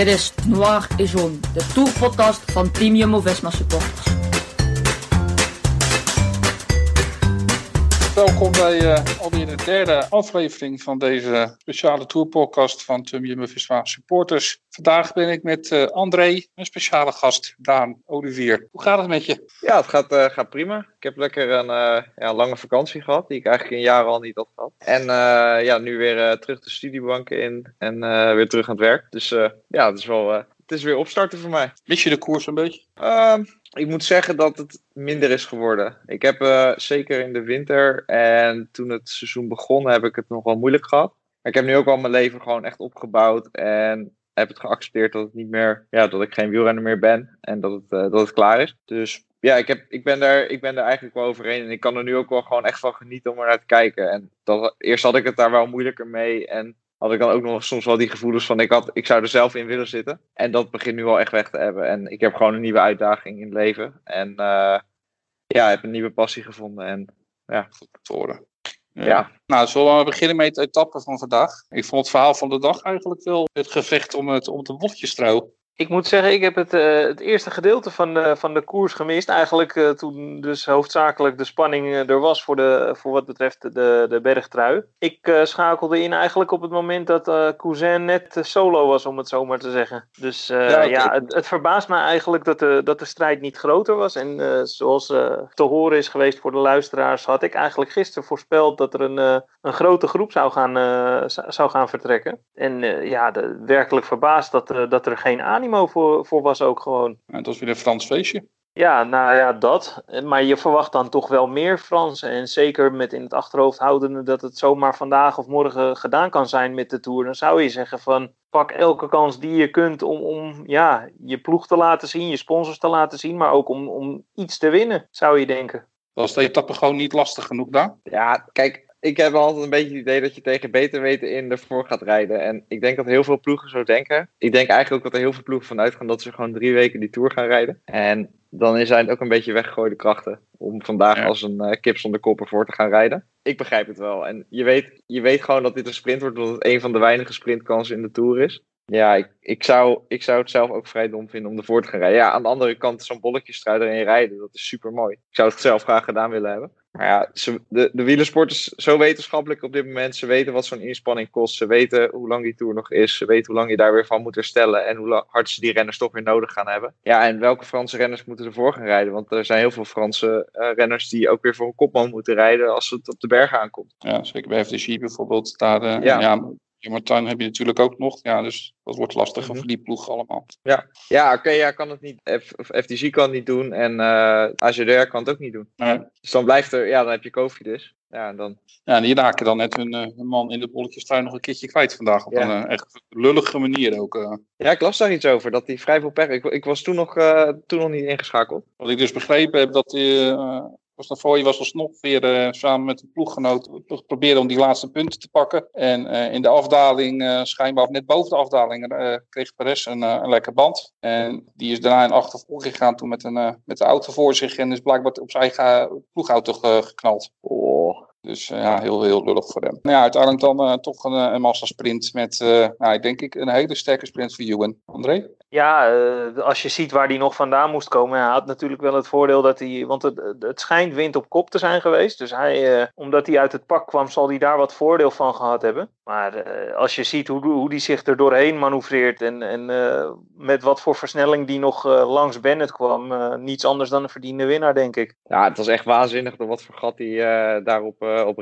Dit is Noir et Jaune, de tourpodcast van Team Jumbo-Visma supporters. Welkom bij eh, alweer de derde aflevering van deze speciale tourpodcast van Team Jumbo-Visma supporters. Vandaag ben ik met eh, André, een speciale gast, Daan Olivier. Hoe gaat het met je? Ja, het gaat, eh, gaat prima. Ik heb lekker een ja, lange vakantie gehad, die ik eigenlijk in jaren al niet had gehad. En ja, nu weer terug de studiebanken in en weer terug aan het werk. Dus ja, het is wel, het is weer opstarten voor mij. Mis je de koers een beetje? Ehm, ik moet zeggen dat het minder is geworden. Ik heb eh, zeker in de winter en toen het seizoen begon, heb ik het nog wel moeilijk gehad. Maar ik heb nu ook al mijn leven gewoon echt opgebouwd en heb het geaccepteerd dat het niet meer, ja, dat ik geen wielrenner meer ben en dat het, eh, dat het klaar is. Dus ja, ik, heb, ik, ben daar, ik ben daar eigenlijk wel overheen en ik kan er nu ook wel gewoon echt van genieten om er naar te kijken. En dat, eerst had ik het daar wel moeilijker mee en had ik dan ook nog soms wel die gevoelens van ik, had, ik zou er zelf in willen zitten. En dat begint nu wel echt weg te hebben. En ik heb gewoon een nieuwe uitdaging in het leven. En eh, ja, heb een nieuwe passie gevonden. En ja, Te horen. ja. Nou, zullen we beginnen met de etappe van vandaag? Ik vond het verhaal van de dag eigenlijk wel het gevecht om het, om de bolletjesstrouw. Ik moet zeggen, ik heb het, eh, het eerste gedeelte van de, van de koers gemist. Eigenlijk eh, toen dus hoofdzakelijk de spanning eh, er was voor, de, voor wat betreft de, de bergtrui. Ik eh, schakelde in eigenlijk op het moment dat eh Cousin net eh, solo was, om het zo maar te zeggen. Dus eh, Ja, ja, het, het verbaast me eigenlijk dat de, dat de strijd niet groter was. En eh, zoals eh, te horen is geweest voor de luisteraars, had ik eigenlijk gisteren voorspeld dat er een, eh, een grote groep zou gaan, eh, zou- gaan vertrekken. En eh, ja, de, werkelijk verbaasd dat, eh, dat er geen animo voor, voor was ook gewoon. En het was weer een Frans feestje. Ja, nou ja, dat. Maar je verwacht dan toch wel meer Fransen. En zeker met in het achterhoofd houdende dat het zomaar vandaag of morgen gedaan kan zijn met de Tour. Dan zou je zeggen van pak elke kans die je kunt om, om ja, je ploeg te laten zien, je sponsors te laten zien. Maar ook om, om iets te winnen, zou je denken. Was de etappe gewoon niet lastig genoeg daar? ja, kijk, ik heb altijd een beetje het idee dat je tegen beter weten in ervoor gaat rijden. En ik denk dat heel veel ploegen zo denken. Ik denk eigenlijk ook dat er heel veel ploegen vanuit gaan dat ze gewoon drie weken die Tour gaan rijden. En dan zijn het ook een beetje weggegooide krachten om vandaag Ja. als een eh, kip zonder kop ervoor te gaan rijden. Ik begrijp het wel. En je weet, je weet gewoon dat dit een sprint wordt, omdat het een van de weinige sprintkansen in de Tour is. Ja, ik, ik, zou, ik zou het zelf ook vrij dom vinden om ervoor te gaan rijden. Ja, aan de andere kant, zo'n bolletjesstrui erin rijden, dat is super mooi. Ik zou het zelf graag gedaan willen hebben. Maar ja, ze, de, de wielersport is zo wetenschappelijk op dit moment. Ze weten wat zo'n inspanning kost. Ze weten hoe lang die Tour nog is. Ze weten hoe lang je daar weer van moet herstellen. En hoe hard ze die renners toch weer nodig gaan hebben. Ja, en welke Franse renners moeten ervoor gaan rijden? Want er zijn heel veel Franse eh, renners die ook weer voor een kopman moeten rijden als het op de berg aankomt. Ja, zeker bij FDG bijvoorbeeld. Daar, eh, Ja. ja. Ja, Martijn heb je natuurlijk ook nog. Ja, dus dat wordt lastiger Mhm. voor die ploeg allemaal. Ja, oké, ja, kan het niet. F, kan het niet doen en eh AGDR kan het ook niet doen. Nee. Dus dan blijft er, ja, dan heb je Kofi dus. Ja, en dan, Ja, en die raken dan net hun, eh, man in de bolletjestrui nog een keertje kwijt vandaag. Op Ja. een eh, echt lullige manier ook. ja, ik las daar iets over, dat hij vrij veel pech... Ik, ik was toen nog, toen nog niet ingeschakeld. Wat ik dus begrepen heb, dat uh, Costa was alsnog weer eh, samen met een ploeggenoot proberen om die laatste punten te pakken. En eh, in de afdaling, eh, schijnbaar of net boven de afdaling, kreeg Perez een, een lekker band. En die is daarna in achtervolging gegaan toen met, een, met de auto voor zich en is blijkbaar op zijn eigen ploegauto ge- geknald. Oh. Dus eh, ja, heel, heel lullig voor hem. Nou ja, uiteindelijk dan eh, toch een, eh, een massasprint met, eh, nou, ik denk ik, een hele sterke sprint voor Ewan. André? Ja, eh, als je ziet waar hij nog vandaan moest komen. Hij had natuurlijk wel het voordeel dat hij. Want het, het schijnt wind op kop te zijn geweest. Dus hij, eh, omdat hij uit het pak kwam, zal hij daar wat voordeel van gehad hebben. Maar eh, als je ziet hoe, hoe hij zich er doorheen manoeuvreert. En, en eh, met wat voor versnelling die nog eh, langs Bennett kwam. eh, niets anders dan een verdiende winnaar, denk ik. Ja, het was echt waanzinnig door wat voor gat hij eh, daarop eh, op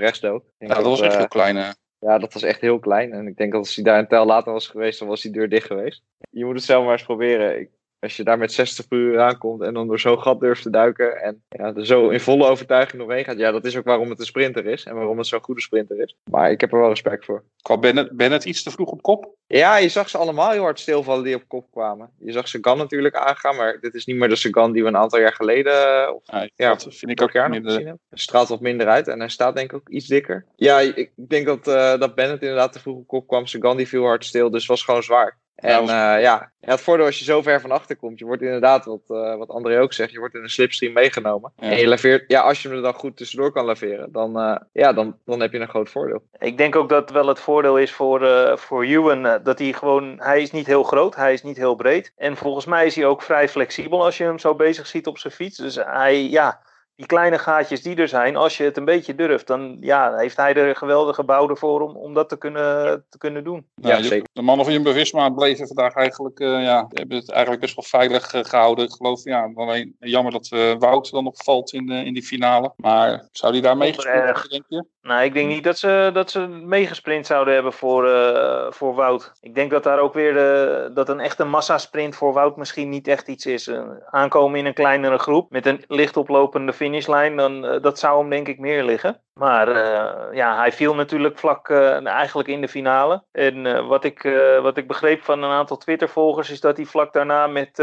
denk Ja, dat was echt heel klein. eh. Ja, dat was echt heel klein. En ik denk dat als hij daar een tel later was geweest, dan was die deur dicht geweest. Je moet het zelf maar eens proberen. Ik, Als je daar met 60 per uur aankomt en dan door zo'n gat durft te duiken. En ja, er zo in volle overtuiging doorheen gaat. Ja, dat is ook waarom het een sprinter is. En waarom het zo'n goede sprinter is. Maar ik heb er wel respect voor. Qua Bennett, Bennett iets te vroeg op kop? Ja, je zag ze allemaal heel hard stilvallen die op kop kwamen. Je zag Sagan natuurlijk aangaan. Maar dit is niet meer de Sagan die we een aantal jaar geleden. Of, ja, dat vind ik ook jaar nog minder. gezien heb. Hij straalt wat minder uit. En hij staat denk ik ook iets dikker. Ja, ik denk dat, eh dat Bennett inderdaad te vroeg op kop kwam. Sagan die viel hard stil. Dus was gewoon zwaar. Ja, En was- ja, het voordeel als je zo ver van achter komt, je wordt inderdaad, wat, eh, wat André ook zegt, je wordt in een slipstream meegenomen. Ja. En je laveert, ja, als je hem er dan goed tussendoor kan laveren, dan, eh, ja, dan, dan heb je een groot voordeel. Ik denk ook dat wel het voordeel is voor, eh voor Ewan eh, dat hij gewoon, hij is niet heel groot, hij is niet heel breed. En volgens mij is hij ook vrij flexibel als je hem zo bezig ziet op zijn fiets. Dus hij, ja, die kleine gaatjes die er zijn, als je het een beetje durft, dan ja, heeft hij er geweldige bouwen voor om, om dat te kunnen, te kunnen doen. Ja, de- zeker. De mannen van Jumbo-Visma bleven vandaag eigenlijk, eh, ja, hebben het eigenlijk best wel veilig eh, gehouden. Ik geloof, ja, alleen jammer dat eh, Wout dan nog valt in, de- in die finale. Maar zou die daar meegespeeld erg. hebben, denk je? Nou, ik denk niet dat ze, dat ze meegesprint zouden hebben voor, eh, voor Wout. Ik denk dat daar ook weer de, dat een echte massasprint voor Wout misschien niet echt iets is. Aankomen in een kleinere groep met een licht oplopende finishlijn, dan, eh, dat zou hem denk ik meer liggen. Maar eh, ja, hij viel natuurlijk vlak eh, eigenlijk in de finale. En wat, ik, wat ik begreep van een aantal Twitter-volgers is dat hij vlak daarna met...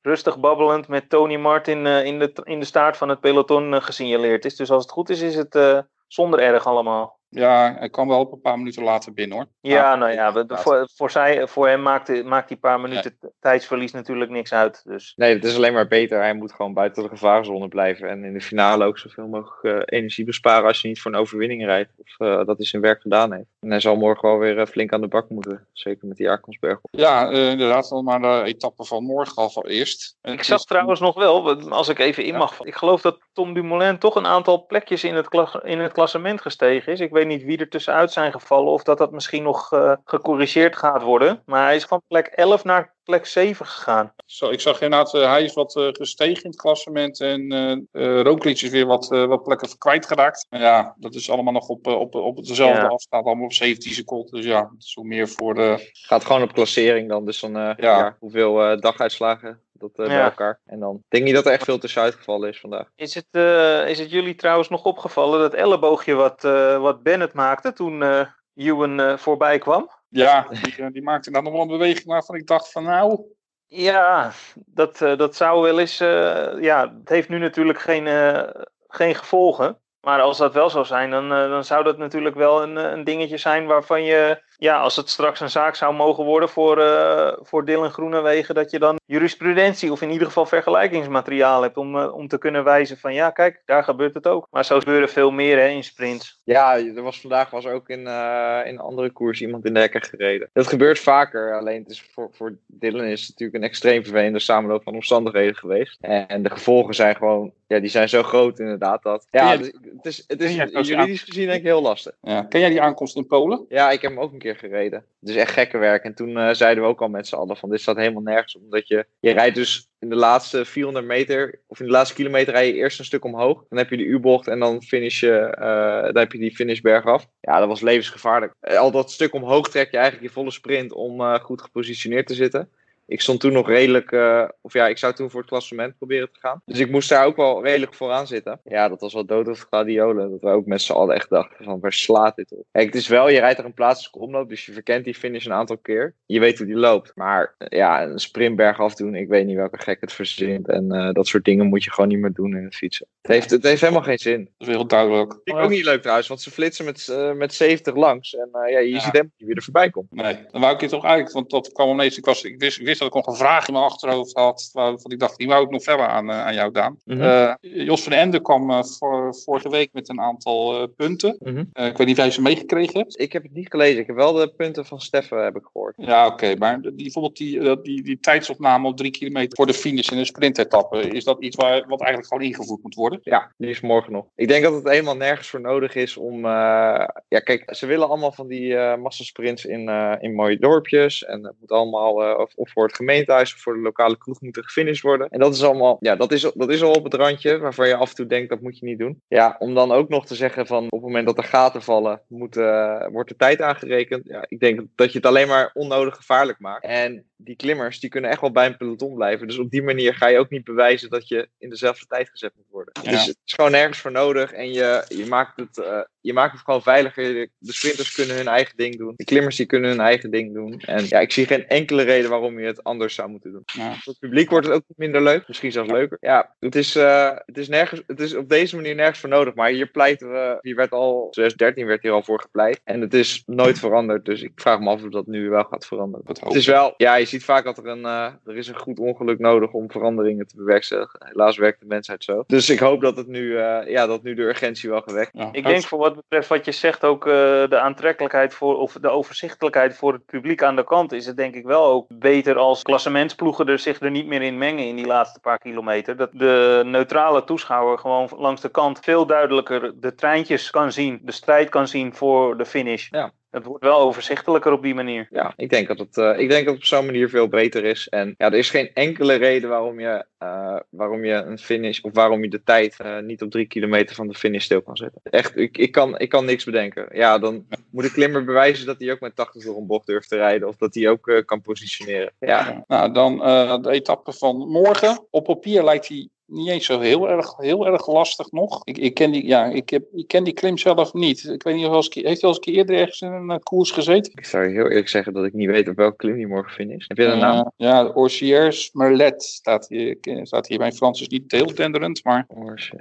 Rustig babbelend met Tony Martin in, de, in de staart van het peloton gesignaleerd is. Dus als het goed is, is het zonder erg allemaal. Ja, hij kwam wel op een paar minuten later binnen hoor. Ja, Ah, nou ja, we- voor, voor, zij, voor hem maakt, maakt die paar minuten tijdsverlies natuurlijk niks uit. Dus Nee, het is alleen maar beter. Hij moet gewoon buiten de gevarenzone blijven. En in de finale ook zoveel mogelijk eh, energie besparen als je niet voor een overwinning rijdt. Of eh, dat hij zijn werk gedaan heeft. En hij zal morgen wel weer eh, flink aan de bak moeten. Zeker met die Arkonsberg. Ja, eh, inderdaad, dan maar de etappe van morgen al van eerst. En ik zag is- trouwens nog wel, als ik even in Ja. mag. Ik geloof dat Tom Dumoulin toch een aantal plekjes in het, kla- in het klassement gestegen is. Ik weet niet wie er tussenuit zijn gevallen of dat dat misschien nog eh, gecorrigeerd gaat worden. Maar hij is van plek 11 naar plek 7 gegaan. Zo, ik zag inderdaad, eh, hij is wat eh, gestegen in het klassement en eh eh, Roglic is weer wat, wat plekken kwijtgeraakt. Maar ja, dat is allemaal nog op, op, op dezelfde Ja. afstand, allemaal op 17 seconden. Dus ja, is ook meer voor de... Gaat gewoon op klassering dan. Dus dan eh, Ja. ja. hoeveel eh, daguitslagen dat eh, bij elkaar. En dan ik denk niet dat er echt veel tussenuit gevallen is vandaag. Is het, eh, is het jullie trouwens nog opgevallen dat elleboogje wat, eh, wat Bennett maakte toen eh Ewan eh, voorbij kwam? Ja, die, die maakte inderdaad nog wel een beweging waarvan ik dacht van nou... Ja, dat, eh, dat zou wel eens. eh, ja, het heeft nu natuurlijk geen, eh, geen gevolgen. Maar als dat wel zou zijn, dan, dan zou dat natuurlijk wel een, een dingetje zijn waarvan je. Ja, als het straks een zaak zou mogen worden voor, eh, voor Dylan Groenewegen, dat je dan jurisprudentie of in ieder geval vergelijkingsmateriaal hebt om, eh, om te kunnen wijzen van ja, kijk, daar gebeurt het ook. Maar zo gebeuren veel meer hè, in sprints. Ja, er was vandaag was ook in, eh, in een andere koers iemand in de hekken gereden. Dat gebeurt vaker, alleen het is voor, voor Dylan is het natuurlijk een extreem vervelende samenloop van omstandigheden geweest. En de gevolgen zijn gewoon, ja, die zijn zo groot inderdaad dat. Ja, Ken het is, het is juridisch gezien denk ik heel lastig. Ja. Ken jij die aankomst in Polen? Ja, ik heb hem ook een keer gereden. Het is echt gekke werk. En toen eh, zeiden we ook al met z'n allen van dit staat helemaal nergens. Omdat je, je rijdt dus in de laatste 400 meter, of in de laatste kilometer rij je eerst een stuk omhoog. Dan heb je de U-bocht en dan finish je, eh, dan heb je die finishberg af. Ja, dat was levensgevaarlijk. Eh, Al dat stuk omhoog trek je eigenlijk je volle sprint om goed gepositioneerd te zitten. Ik stond toen nog redelijk, eh, of ja, ik zou toen voor het klassement proberen te gaan. Dus ik moest daar ook wel redelijk vooraan zitten. Ja, dat was wel dood of gladiolen. Dat we ook met z'n allen echt dachten van, waar slaat dit op? Kijk, het is wel, je rijdt er een plaatselijke omloop, dus je verkent die finish een aantal keer. Je weet hoe die loopt. Maar eh, ja, een sprintberg afdoen, ik weet niet welke gek het verzint. En eh, dat soort dingen moet je gewoon niet meer doen in het fietsen. Het heeft, het heeft helemaal geen zin. Dat is heel duidelijk. Vind ik ook niet leuk trouwens, want ze flitsen met, met 70 langs. En ja, je Ja. ziet hem wie er voorbij komt. Nee, dan wou ik je toch eigenlijk, want dat kwam ineens, ik, was, ik, wist, ik wist dat ik nog een vraag in mijn achterhoofd had, waarvan ik dacht, die wou ik nog verder aan, eh, aan jou, Daan. Mhm. Eh, Jos van den Ende kwam eh, voor, vorige week met een aantal eh, punten. Mhm. Eh, ik weet niet of jij ze meegekregen hebt. Ik heb het niet gelezen. Ik heb wel de punten van Steffen heb ik gehoord. Ja, oké, maar die, bijvoorbeeld die, die, die tijdsopname op drie kilometer voor de finish in een sprintetappe, is dat iets waar, wat eigenlijk gewoon ingevoerd moet worden? Ja, die is morgen nog. Ik denk dat het helemaal nergens voor nodig is om. eh, ja, kijk, ze willen allemaal van die eh massasprints in, eh, in mooie dorpjes. En het moet allemaal eh, of, of voor het gemeentehuis of voor de lokale kroeg moeten gefinished worden. En dat is allemaal. Ja, dat is, dat is al op het randje waarvan je af en toe denkt dat moet je niet doen. Ja, om dan ook nog te zeggen van op het moment dat er gaten vallen, moet, eh, wordt de tijd aangerekend. Ja, ik denk dat je het alleen maar onnodig gevaarlijk maakt. En die klimmers die kunnen echt wel bij een peloton blijven. Dus op die manier ga je ook niet bewijzen dat je in dezelfde tijd gezet moet worden. Ja. Dus het is gewoon nergens voor nodig. En je, je, maakt het, eh, je maakt het gewoon veiliger. De, sprinters kunnen hun eigen ding doen. De klimmers die kunnen hun eigen ding doen. En ja, ik zie geen enkele reden waarom je het anders zou moeten doen. Ja. Voor het publiek wordt het ook minder leuk. Misschien zelfs leuker. Ja, het is, eh, het is, nergens, het is op deze manier nergens voor nodig. Maar hier pleiten we, hier werd al, 2013 werd hier al voor gepleit. En het is nooit veranderd. Dus ik vraag me af of dat nu wel gaat veranderen. Het is wel, ja, je ziet vaak dat er een, eh, er is een goed ongeluk nodig om veranderingen te bewerkstelligen. Helaas werkt de mensheid zo. Dus ik hoop dat het nu, eh, ja, dat nu de urgentie wel gewekt. Ja. Ik denk voor wat betreft wat je zegt ook eh, de aantrekkelijkheid voor, of de overzichtelijkheid voor het publiek aan de kant is het denk ik wel ook beter als klassementsploegen er zich er niet meer in mengen in die laatste paar kilometer. Dat de neutrale toeschouwer gewoon langs de kant veel duidelijker de treintjes kan zien, de strijd kan zien voor de finish. Ja. Het wordt wel overzichtelijker op die manier. Ja, ik denk dat het, eh, ik denk dat het op zo'n manier veel beter is. En ja, er is geen enkele reden waarom je, eh, waarom je een finish, of waarom je de tijd eh, niet op drie kilometer van de finish stil kan zetten. Echt, ik, ik, kan, ik kan niks bedenken. Ja, dan moet de klimmer bewijzen dat hij ook met 80 door een bocht durft te rijden. Of dat hij ook eh, kan positioneren. Ja, Ja. Nou, dan eh, de etappe van morgen. Op papier lijkt hij niet eens zo heel erg, heel erg lastig nog. Ik, ik, ken die, ja, ik, heb, ik ken die klim zelf niet. Ik weet niet of hij eens, heeft hij al eens een keer eerder ergens in een eh, koers gezeten? ik zou je heel eerlijk zeggen dat ik niet weet op welke klim hij morgen finish. Heb je een naam? Eh, ja, Orsiers Merlet staat hier, staat hier. Mijn Frans is niet heel denderend, maar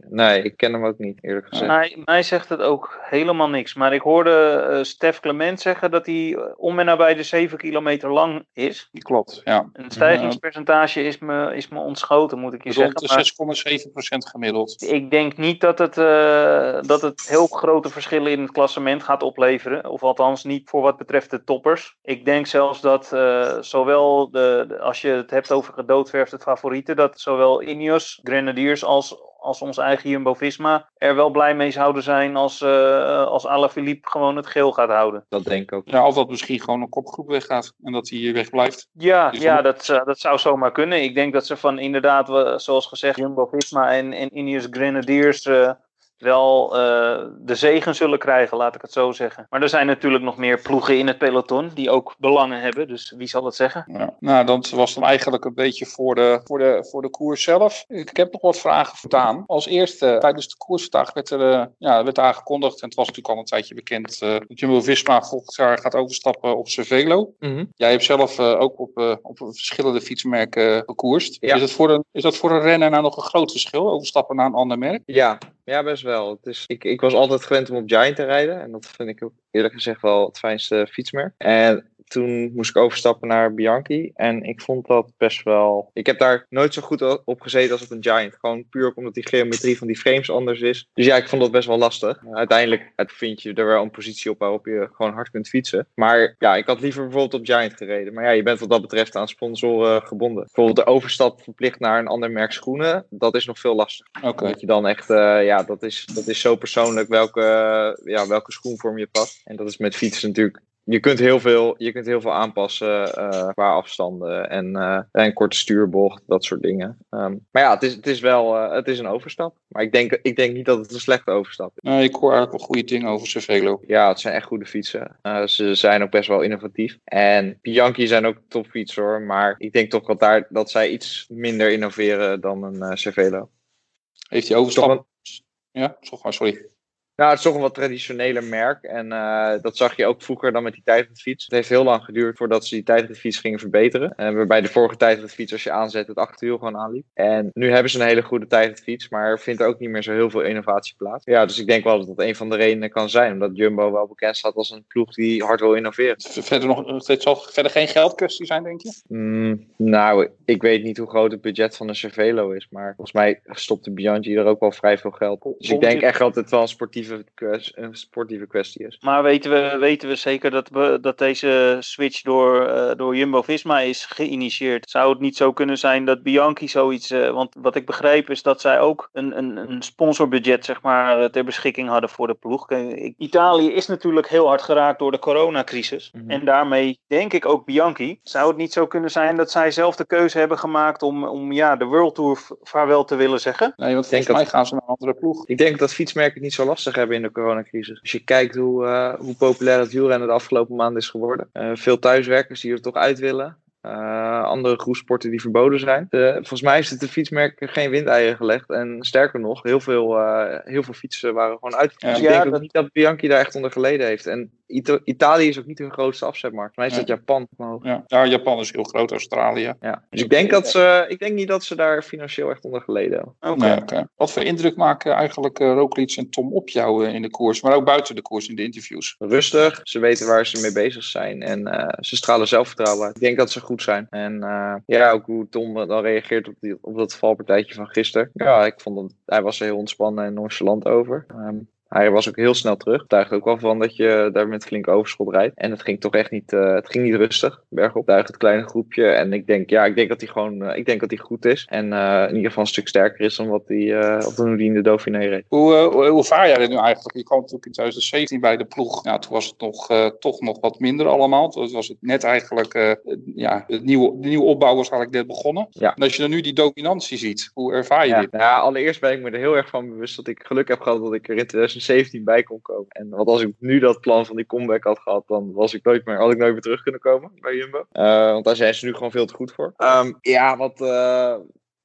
Nee, ik ken hem ook niet, eerlijk gezegd. Mij, mij zegt het ook helemaal niks. Maar ik hoorde eh, Stef Clement zeggen dat hij eh, om en nabij de 7 kilometer lang is. die klopt. Ja. Een stijgingspercentage is me, is me ontschoten, moet ik je Rond zeggen. de Maar 6,7% gemiddeld. ik denk niet dat het, eh, dat het heel grote verschillen in het klassement gaat opleveren. Of althans niet voor wat betreft de toppers. Ik denk zelfs dat eh, zowel, de, als je het hebt over gedoodverfde favorieten, dat zowel Ineos, Grenadiers als, als ons eigen Jumbo-Visma er wel blij mee zouden zijn als, eh als Alaphilippe gewoon het geel gaat houden. Dat denk ik ook. Ja, of dat misschien gewoon een kopgroep weggaat en dat hij hier wegblijft. Ja, ja dat- dat, zou- dat zou zomaar kunnen. Ik denk dat ze van inderdaad, we- zoals gezegd, Jumbo-Visma en, en Ineos Grenadiers eh, wel eh, de zegen zullen krijgen, laat ik het zo zeggen. Maar er zijn natuurlijk nog meer ploegen in het peloton die ook belangen hebben. Dus wie zal het zeggen? Ja. Nou, dat was dan eigenlijk een beetje voor de, voor de, voor de koers zelf. Ik heb nog wat vragen voor Daan. Als eerste, tijdens de koersdag werd er eh, ja, werd aangekondigd, en het was natuurlijk al een tijdje bekend, eh, dat Jumbo-Visma volgend jaar gaat overstappen op Cervelo. Mhm. Jij hebt zelf eh, ook op, eh, op verschillende fietsmerken gekoerst. Ja. Is, het voor een, is dat voor een renner nou nog een groot verschil, overstappen naar een ander merk? Ja, ja, best wel. Het is, ik, ik was altijd gewend om op Giant te rijden. En dat vind ik ook eerlijk gezegd wel het fijnste fietsmerk. En toen moest ik overstappen naar Bianchi. En ik vond dat best wel. Ik heb daar nooit zo goed op gezeten als op een Giant. Gewoon puur omdat die geometrie van die frames anders is. Dus ja, ik vond dat best wel lastig. Uiteindelijk vind je er wel een positie op waarop je gewoon hard kunt fietsen. Maar ja, ik had liever bijvoorbeeld op Giant gereden. Maar ja, je bent wat dat betreft aan sponsoren gebonden. Bijvoorbeeld de overstap verplicht naar een ander merk schoenen. Dat is nog veel lastiger. Oké. Dat je dan echt, eh, ja, dat is, dat is zo persoonlijk welke, ja, welke schoenvorm je past. En dat is met fietsen natuurlijk. Je kunt heel veel, je kunt heel veel aanpassen eh, qua afstanden en, eh, en korte stuurbocht, dat soort dingen. Ehm, maar ja, het is, het is wel eh, het is een overstap. Maar ik denk, ik denk niet dat het een slechte overstap is. Nou, ik hoor eigenlijk wel goede dingen over Cervelo. Ja, het zijn echt goede fietsen. Ze zijn ook best wel innovatief. En Bianchi zijn ook topfietsen hoor. Maar ik denk toch dat, daar, dat zij iets minder innoveren dan een Cervelo. Heeft hij Toch overstap? een, Ja, sorry. Nou, het is toch een wat traditioneler merk. En eh, dat zag je ook vroeger dan met die tijdritfiets. Het heeft heel lang geduurd voordat ze die tijdritfiets gingen verbeteren. En waarbij de vorige tijdritfiets, als je aanzet, het achterwiel gewoon aanliep. En nu hebben ze een hele goede tijdritfiets, maar er vindt er ook niet meer zo heel veel innovatie plaats. Ja, dus ik denk wel dat dat een van de redenen kan zijn. Omdat Jumbo wel bekend staat als een ploeg die hard wil innoveren. Verder nog, het zal verder geen geldkwestie zijn, denk je? Mm, nou, ik weet niet hoe groot het budget van een Cervelo is. Maar volgens mij stopte Bianchi er ook wel vrij veel geld op. Dus ik denk echt dat het wel een sportieve, een sportieve kwestie is. Maar weten we, weten we zeker dat, we, dat deze switch door, eh, door Jumbo-Visma is geïnitieerd? Zou het niet zo kunnen zijn dat Bianchi zoiets... eh, want wat ik begreep is dat zij ook een, een, een sponsorbudget zeg maar, eh, ter beschikking hadden voor de ploeg. Ik- Italië is natuurlijk heel hard geraakt door de coronacrisis. Mhm. En daarmee denk ik ook Bianchi. Zou het niet zo kunnen zijn dat zij zelf de keuze hebben gemaakt om, om ja, de World Tour vaarwel te willen zeggen? Nee, want Ik denk volgens mij dat- gaan ze naar een andere ploeg. Ik denk dat fietsmerken het niet zo lastig hebben in de coronacrisis. Als je kijkt hoe, eh, hoe populair het wielrennen de afgelopen maanden is geworden. Eh, veel thuiswerkers die er toch uit willen. eh, andere groepsporten die verboden zijn. Volgens mij is het de fietsmerk geen windeieren gelegd. En sterker nog, heel veel, uh, heel veel fietsen waren gewoon uit. Ja, dus ik ja, denk ook dat- niet dat Bianchi daar echt onder geleden heeft. En Ita- Italië is ook niet hun grootste afzetmarkt. Volgens mij is dat Japan. omhoog. Ja. ja, Japan is heel groot, Australië. Ja. Dus ik denk, dat ze, ik denk niet dat ze daar financieel echt onder geleden hebben. Oké. Nee, oké. Wat voor indruk maken eigenlijk uh, Roglic en Tom op jou eh, in de koers, maar ook buiten de koers in de interviews? Rustig, ze weten waar ze mee bezig zijn en eh, ze stralen zelfvertrouwen uit. Ik denk dat ze goed zijn. En eh, ja, ook hoe Tom dan reageert op, die, op dat valpartijtje van gisteren. Ja, ik vond dat hij was er heel ontspannen en nonchalant over. Ehm, hij was ook heel snel terug. Het tuigt ook wel van dat je daar met flink overschot rijdt. En het ging toch echt niet, eh, het ging niet rustig. Bergop tuigt het kleine groepje. En ik denk, ja, ik denk dat hij gewoon, eh, ik denk dat hij goed is. En eh, in ieder geval een stuk sterker is dan wat hij, in de Dauphiné reed. Hoe, uh, hoe, hoe vaar jij dit nu eigenlijk? Je kwam natuurlijk in 2017 bij de ploeg. Nou, toen was het nog, uh, toch nog wat minder allemaal. Toen was het net eigenlijk, uh, ja, het nieuwe, de nieuwe opbouw was eigenlijk net begonnen. Ja. En als je dan nu die dominantie ziet, hoe ervaar je Ja, dit? nou ja, allereerst ben ik me er heel erg van bewust dat ik geluk heb gehad dat ik er in 2017 bij kon komen. En want als ik nu dat plan van die comeback had gehad, dan was ik nooit meer, had ik nooit meer terug kunnen komen bij Jumbo. Uh, want daar zijn ze nu gewoon veel te goed voor. Um, ja, wat uh,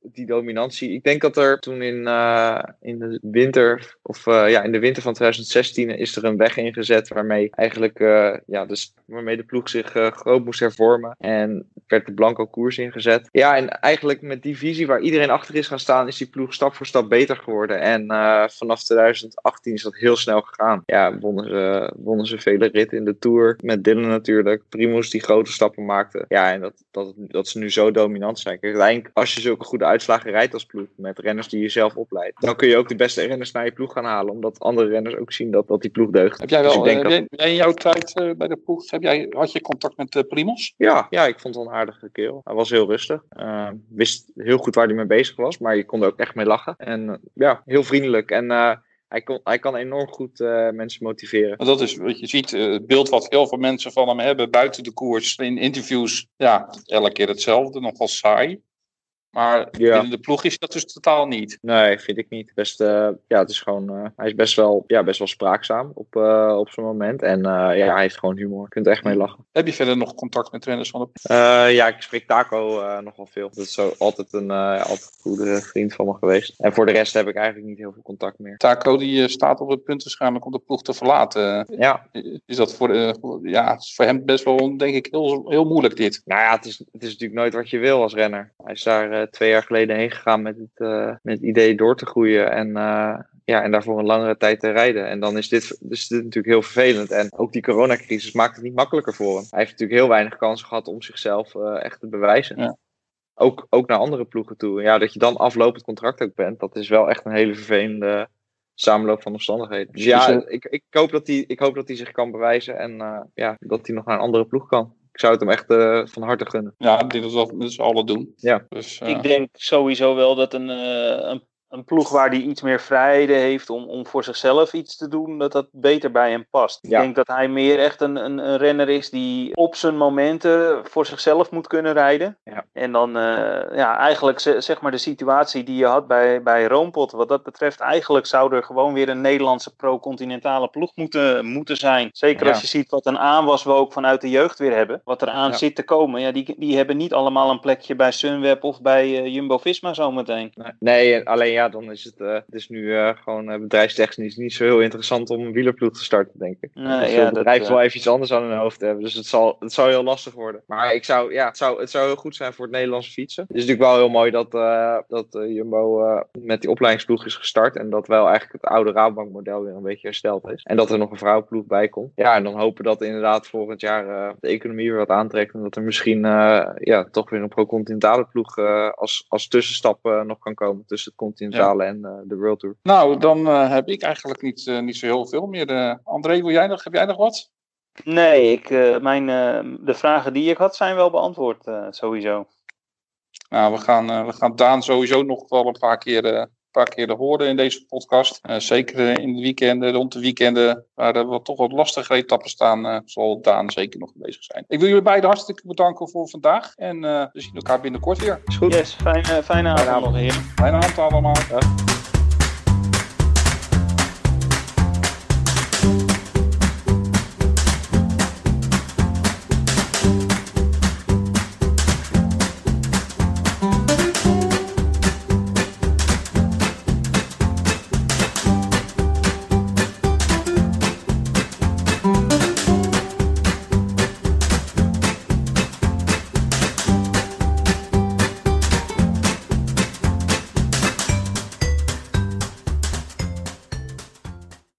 die dominantie. Ik denk dat er toen in, uh, in de winter, of ja, in de winter van 2016 is er een weg ingezet waarmee eigenlijk, ja, dus waarmee de ploeg zich groot moest hervormen. En werd de blanco koers ingezet. Ja, en eigenlijk met die visie waar iedereen achter is gaan staan, is die ploeg stap voor stap beter geworden. En vanaf 2018 is dat heel snel gegaan. Ja, wonnen ze, wonnen ze vele ritten in de Tour. Met Dylan natuurlijk. Primus die grote stappen maakte. Ja, en dat, dat, dat ze nu zo dominant zijn. Kijk, uiteindelijk, als je zulke goede uitslagen rijdt als ploeg, met renners die je zelf opleidt, dan kun je ook de beste renners naar je ploeg gaan halen. Omdat andere renners ook zien dat, dat die ploeg deugt. Heb jij wel, dus heb dat... jij, in jouw tijd uh, bij de ploeg, heb jij, had je contact met uh, Primos? Ja, ja, ik vond het een aardige kerel. Hij was heel rustig. Uh, wist heel goed waar hij mee bezig was, maar je kon er ook echt mee lachen. En ja, heel vriendelijk. En hij, kon, hij kan enorm goed uh, mensen motiveren. Dat is wat je ziet, uh, het beeld wat heel veel mensen van hem hebben buiten de koers. In interviews, ja, elke keer hetzelfde, nogal saai. Maar Ja. binnen de ploeg is dat dus totaal niet. Nee, vind ik niet. Best, eh, ja, het is gewoon, eh, hij is best wel, ja, best wel spraakzaam op, eh, op zijn moment. En ja, hij heeft gewoon humor. Je kunt er echt mee lachen. Heb je verder nog contact met trainers van de ploeg? Ja, ik spreek Taco nogal veel. Dat is zo altijd een, altijd een goede vriend van me geweest. En voor de rest heb ik eigenlijk niet heel veel contact meer. Taco die staat op het punt waarschijnlijk om de ploeg te verlaten. Ja, Is dat voor, ja, is voor hem best wel, denk ik, heel, heel moeilijk dit. nou ja, het is, het is natuurlijk nooit wat je wil als renner. Hij is daar twee jaar geleden heen gegaan met het, eh, met het idee door te groeien. En eh, ja, en daarvoor een langere tijd te rijden. En dan is dit, dus dit natuurlijk heel vervelend. En ook die coronacrisis maakt het niet makkelijker voor hem. Hij heeft natuurlijk heel weinig kansen gehad om zichzelf eh, echt te bewijzen. Ja. Ook, ook naar andere ploegen toe. Ja, dat je dan aflopend contract ook bent, dat is wel echt een hele vervelende samenloop van omstandigheden. Dus ja, ik, ik, hoop dat hij, ik hoop dat hij zich kan bewijzen en eh, ja, dat hij nog naar een andere ploeg kan. Ik zou het hem echt eh, van harte gunnen. Ja, ik denk dat we dat met z'n allen doen. Ja. Dus, eh, Ik denk sowieso wel dat een, eh, een, een ploeg waar die iets meer vrijheden heeft om, om voor zichzelf iets te doen, dat dat beter bij hem past. Ja. Ik denk dat hij meer echt een, een, een renner is die op zijn momenten voor zichzelf moet kunnen rijden. Ja. En dan eh, ja, eigenlijk ze- zeg maar de situatie die je had bij, bij Roompot. Wat dat betreft, eigenlijk zou er gewoon weer een Nederlandse pro-continentale ploeg moeten, moeten zijn. Zeker Ja. als je ziet wat een aanwas we ook vanuit de jeugd weer hebben. Wat er aan Ja. zit te komen. Ja, die, die hebben niet allemaal een plekje bij Sunweb of bij eh, Jumbo-Visma zometeen. Nee, nee, alleen ja, dan is het, eh, het is nu eh, gewoon eh, bedrijfstechnisch niet zo heel interessant om een wielerploeg te starten, denk ik. Nee, ja, dat, bedrijven eh, wel even iets anders aan hun hoofd hebben. Dus het zal, het zal heel lastig worden. Maar ik zou, ja, het, zou, het zou heel goed zijn voor het Nederlandse fietsen. Het is natuurlijk wel heel mooi dat, dat Jumbo met die opleidingsploeg is gestart. En dat wel eigenlijk het oude Rabobank model weer een beetje hersteld is. En dat er nog een vrouwenploeg bij komt. Ja, en dan hopen dat inderdaad volgend jaar de economie weer wat aantrekt. En dat er misschien ja, toch weer een pro-continentale ploeg als, als tussenstap nog kan komen. Tussen het continentale en eh, de World Tour. Nou, dan eh, heb ik eigenlijk niet, eh, niet zo heel veel meer. Eh, André, wil jij nog, heb jij nog wat? Nee, ik, eh, mijn, eh, de vragen die ik had zijn wel beantwoord, eh, sowieso. Nou, we gaan, eh, we gaan Daan sowieso nog wel een paar keer, eh, paar keer horen in deze podcast. Eh, zeker in de weekenden, rond de weekenden, waar er wat, toch wat lastige etappen staan, eh, zal Daan zeker nog bezig zijn. Ik wil jullie beiden hartstikke bedanken voor vandaag. En eh, we zien elkaar binnenkort weer. Is goed? Yes, fijne, fijne avond avond. nog, heer. Fijne avond allemaal. Ja.